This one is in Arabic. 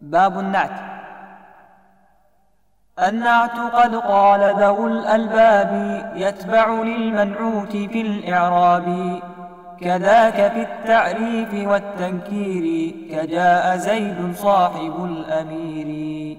باب النعت. النعت قد قال ذو الألباب يتبع للمنعوت في الإعراب كذاك في التعريف والتنكير كجاء زيد صاحب الأمير.